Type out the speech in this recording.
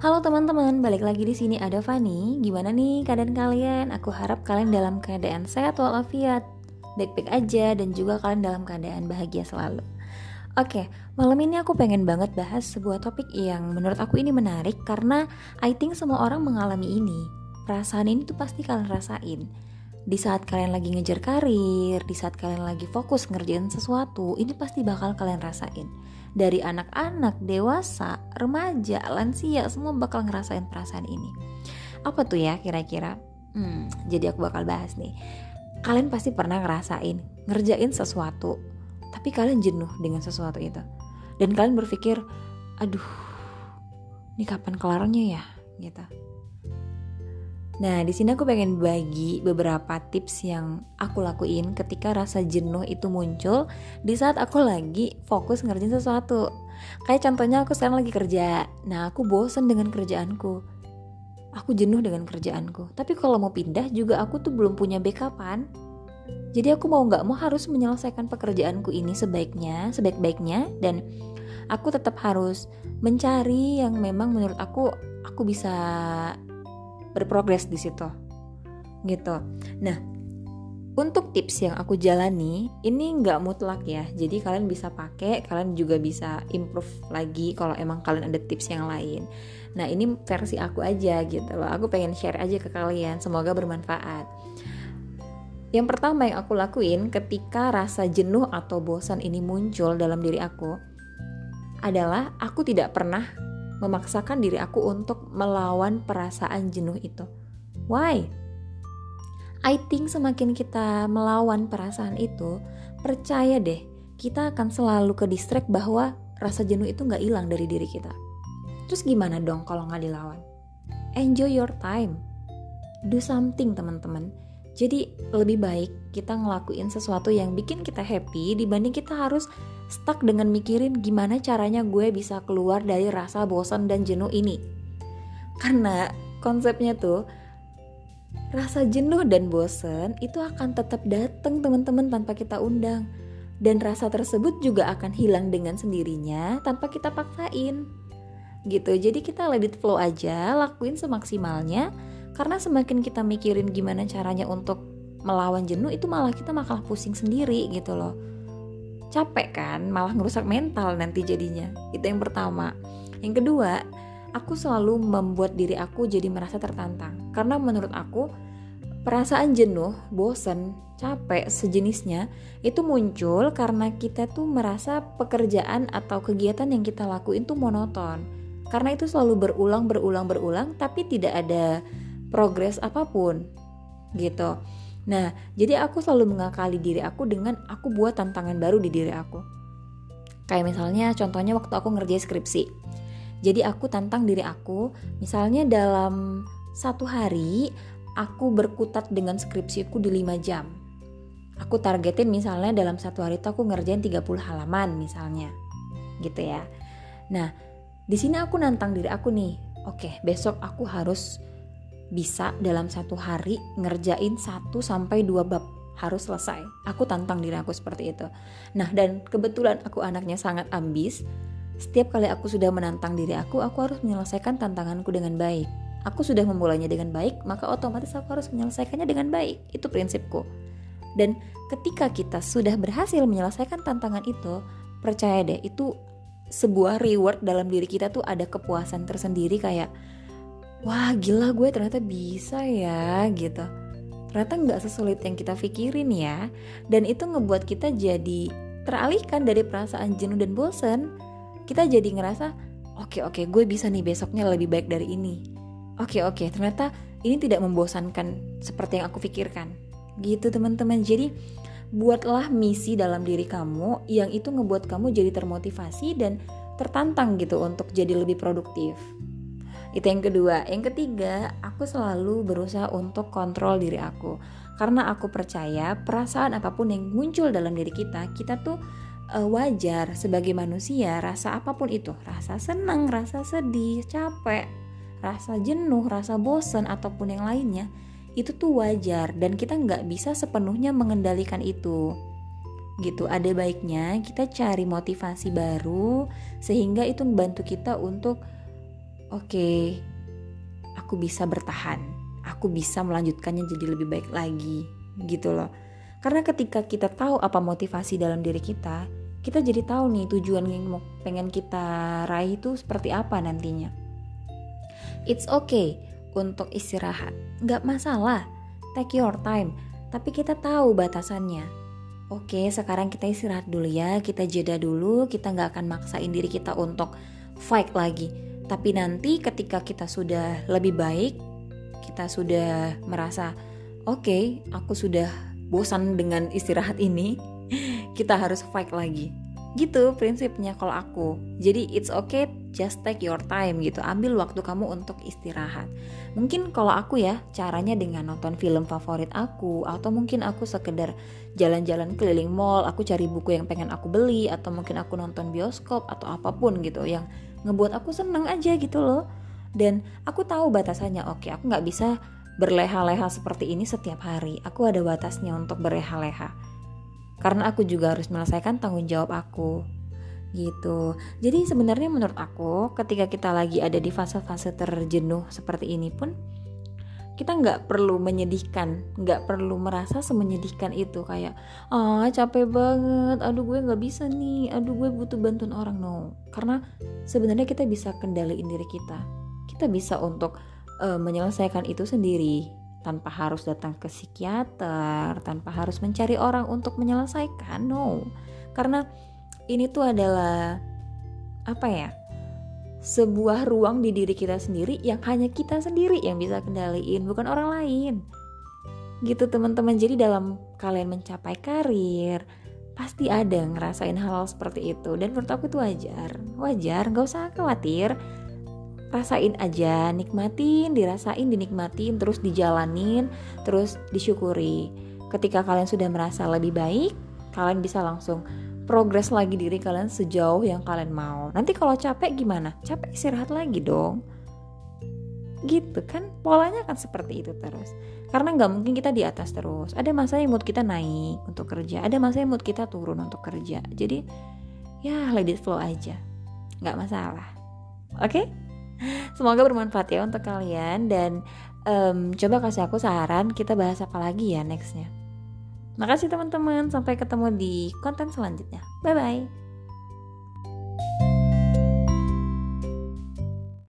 Halo teman-teman, balik lagi di sini ada Fani. Gimana nih keadaan kalian? Aku harap kalian dalam keadaan sehat walafiat, baik-baik aja dan juga kalian dalam keadaan bahagia selalu. Oke, malam ini aku pengen banget bahas sebuah topik yang menurut aku ini menarik karena I think semua orang mengalami ini. Perasaan ini tuh pasti kalian rasain. Di saat kalian lagi ngejar karir, di saat kalian lagi fokus ngerjain sesuatu, ini pasti bakal kalian rasain dari anak-anak, dewasa, remaja, lansia, semua bakal ngerasain perasaan ini. Apa tuh ya kira-kira? Hmm, jadi aku bakal bahas nih. Kalian pasti pernah ngerasain ngerjain sesuatu, tapi kalian jenuh dengan sesuatu itu. Dan kalian berpikir, aduh, ini kapan kelarnya ya? Gitu. Nah, di sini aku pengen bagi beberapa tips yang aku lakuin ketika rasa jenuh itu muncul di saat aku lagi fokus ngerjain sesuatu. Kayak contohnya aku sekarang lagi kerja. Nah, aku bosen dengan kerjaanku. Aku jenuh dengan kerjaanku. Tapi kalau mau pindah juga aku tuh belum punya backupan. Jadi aku mau nggak mau harus menyelesaikan pekerjaanku ini sebaiknya, sebaik-baiknya dan aku tetap harus mencari yang memang menurut aku aku bisa berprogres di situ. Gitu. Nah untuk tips yang aku jalani ini nggak mutlak ya. Jadi kalian bisa pakai kalian juga bisa improve lagi kalau emang kalian ada tips yang lain. Nah ini versi aku aja gitu loh. Aku pengen share aja ke kalian. Semoga bermanfaat. Yang pertama yang aku lakuin ketika rasa jenuh atau bosan ini muncul dalam diri aku adalah aku tidak pernah memaksakan diri aku untuk melawan perasaan jenuh itu. Why? I think semakin kita melawan perasaan itu, percaya deh, kita akan selalu ke distract bahwa rasa jenuh itu nggak hilang dari diri kita. Terus gimana dong kalau nggak dilawan? Enjoy your time. Do something teman-teman. Jadi lebih baik kita ngelakuin sesuatu yang bikin kita happy dibanding kita harus stuck dengan mikirin gimana caranya gue bisa keluar dari rasa bosan dan jenuh ini. Karena konsepnya tuh rasa jenuh dan bosan itu akan tetap datang teman-teman tanpa kita undang. Dan rasa tersebut juga akan hilang dengan sendirinya tanpa kita paksain. Gitu. Jadi kita let it flow aja, lakuin semaksimalnya karena semakin kita mikirin gimana caranya untuk melawan jenuh itu malah kita malah pusing sendiri gitu loh. Capek kan malah ngerusak mental nanti jadinya. Itu yang pertama. Yang kedua aku selalu membuat diri aku jadi merasa tertantang. Karena menurut aku perasaan jenuh bosen capek sejenisnya itu muncul karena kita tuh merasa pekerjaan atau kegiatan yang kita lakuin tuh monoton. Karena itu selalu berulang berulang berulang tapi tidak ada progres apa pun gitu Nah, jadi aku selalu mengakali diri aku dengan aku buat tantangan baru di diri aku. Kayak misalnya contohnya waktu aku ngerjain skripsi. Jadi aku tantang diri aku, misalnya dalam satu hari aku berkutat dengan skripsiku di 5 jam. Aku targetin misalnya dalam satu hari itu aku ngerjain 30 halaman misalnya. Gitu ya. Nah, di sini aku nantang diri aku nih. Oke, besok aku harus bisa dalam satu hari ngerjain satu sampai dua bab harus selesai. Aku tantang diri aku seperti itu. Nah, dan kebetulan aku anaknya sangat ambis. Setiap kali aku sudah menantang diri aku, aku harus menyelesaikan tantanganku dengan baik. Aku sudah memulainya dengan baik, maka otomatis aku harus menyelesaikannya dengan baik. Itu prinsipku. Dan ketika kita sudah berhasil menyelesaikan tantangan itu, percaya deh, itu sebuah reward dalam diri kita tuh ada kepuasan tersendiri kayak wah gila gue ternyata bisa ya gitu. Ternyata nggak sesulit yang kita pikirin ya. Dan itu ngebuat kita jadi teralihkan dari perasaan jenuh dan bosen. Kita jadi ngerasa oke okay, oke okay, gue bisa nih besoknya lebih baik dari ini. Oke okay, oke okay, ternyata ini tidak membosankan seperti yang aku pikirkan. Gitu teman-teman. Jadi buatlah misi dalam diri kamu yang itu ngebuat kamu jadi termotivasi dan tertantang gitu untuk jadi lebih produktif itu yang kedua. Yang ketiga, aku selalu berusaha untuk kontrol diri aku. Karena aku percaya perasaan apa pun yang muncul dalam diri kita, kita tuh uh, wajar sebagai manusia rasa apa pun itu. Rasa senang, rasa sedih, capek, rasa jenuh, rasa bosan ataupun yang lainnya. Itu tuh wajar dan kita nggak bisa sepenuhnya mengendalikan itu gitu ada baiknya kita cari motivasi baru sehingga itu membantu kita untuk oke okay, aku bisa bertahan. Aku bisa melanjutkannya jadi lebih baik lagi gitu loh. Karena ketika kita tahu apa motivasi dalam diri kita kita jadi tahu nih tujuan yang mau pengen kita raih itu seperti apa nantinya. It's okay untuk istirahat. Nggak masalah. Take your time. Tapi kita tahu batasannya. Oke sekarang kita istirahat dulu ya. Kita jeda dulu. Kita nggak akan maksain diri kita untuk fight lagi tapi nanti ketika kita sudah lebih baik kita sudah merasa oke okay, aku sudah bosan dengan istirahat ini kita harus fight lagi. Gitu prinsipnya kalau aku. Jadi it's okay just take your time gitu. Ambil waktu kamu untuk istirahat. Mungkin kalau aku ya caranya dengan nonton film favorit aku atau mungkin aku sekedar jalan-jalan keliling mall aku cari buku yang pengen aku beli atau mungkin aku nonton bioskop atau apa pun gitu yang ngebuat aku seneng aja gitu loh. Dan aku tahu batasannya oke aku nggak bisa berleha-leha seperti ini setiap hari. Aku ada batasnya untuk berleha-leha. Karena aku juga harus menyelesaikan tanggung jawab aku gitu. Jadi sebenarnya menurut aku ketika kita lagi ada di fase-fase terjenuh seperti ini pun kita nggak perlu menyedihkan, nggak perlu merasa semenyedihkan itu kayak ah capek banget, aduh gue nggak bisa nih, aduh gue butuh bantuan orang no, karena sebenarnya kita bisa kendaliin diri kita, kita bisa untuk uh, menyelesaikan itu sendiri tanpa harus datang ke psikiater, tanpa harus mencari orang untuk menyelesaikan. No. Karena ini tuh adalah apa ya? Sebuah ruang di diri kita sendiri yang hanya kita sendiri yang bisa kendaliin, bukan orang lain. Gitu teman-teman. Jadi dalam kalian mencapai karir, pasti ada ngerasain hal, hal seperti itu dan menurut aku itu wajar. Wajar, nggak usah khawatir rasain aja, nikmatin, dirasain, dinikmatin, terus dijalanin, terus disyukuri. Ketika kalian sudah merasa lebih baik, kalian bisa langsung progres lagi diri kalian sejauh yang kalian mau. Nanti kalau capek gimana? Capek istirahat lagi dong. Gitu kan, polanya kan seperti itu terus. Karena nggak mungkin kita di atas terus. Ada masa yang mood kita naik untuk kerja, ada masa yang mood kita turun untuk kerja. Jadi ya let it flow aja, nggak masalah. Oke? Okay? Semoga bermanfaat ya untuk kalian dan um, coba kasih aku saran kita bahas apa lagi ya nextnya. Makasih teman-teman, sampai ketemu di konten selanjutnya. Bye bye.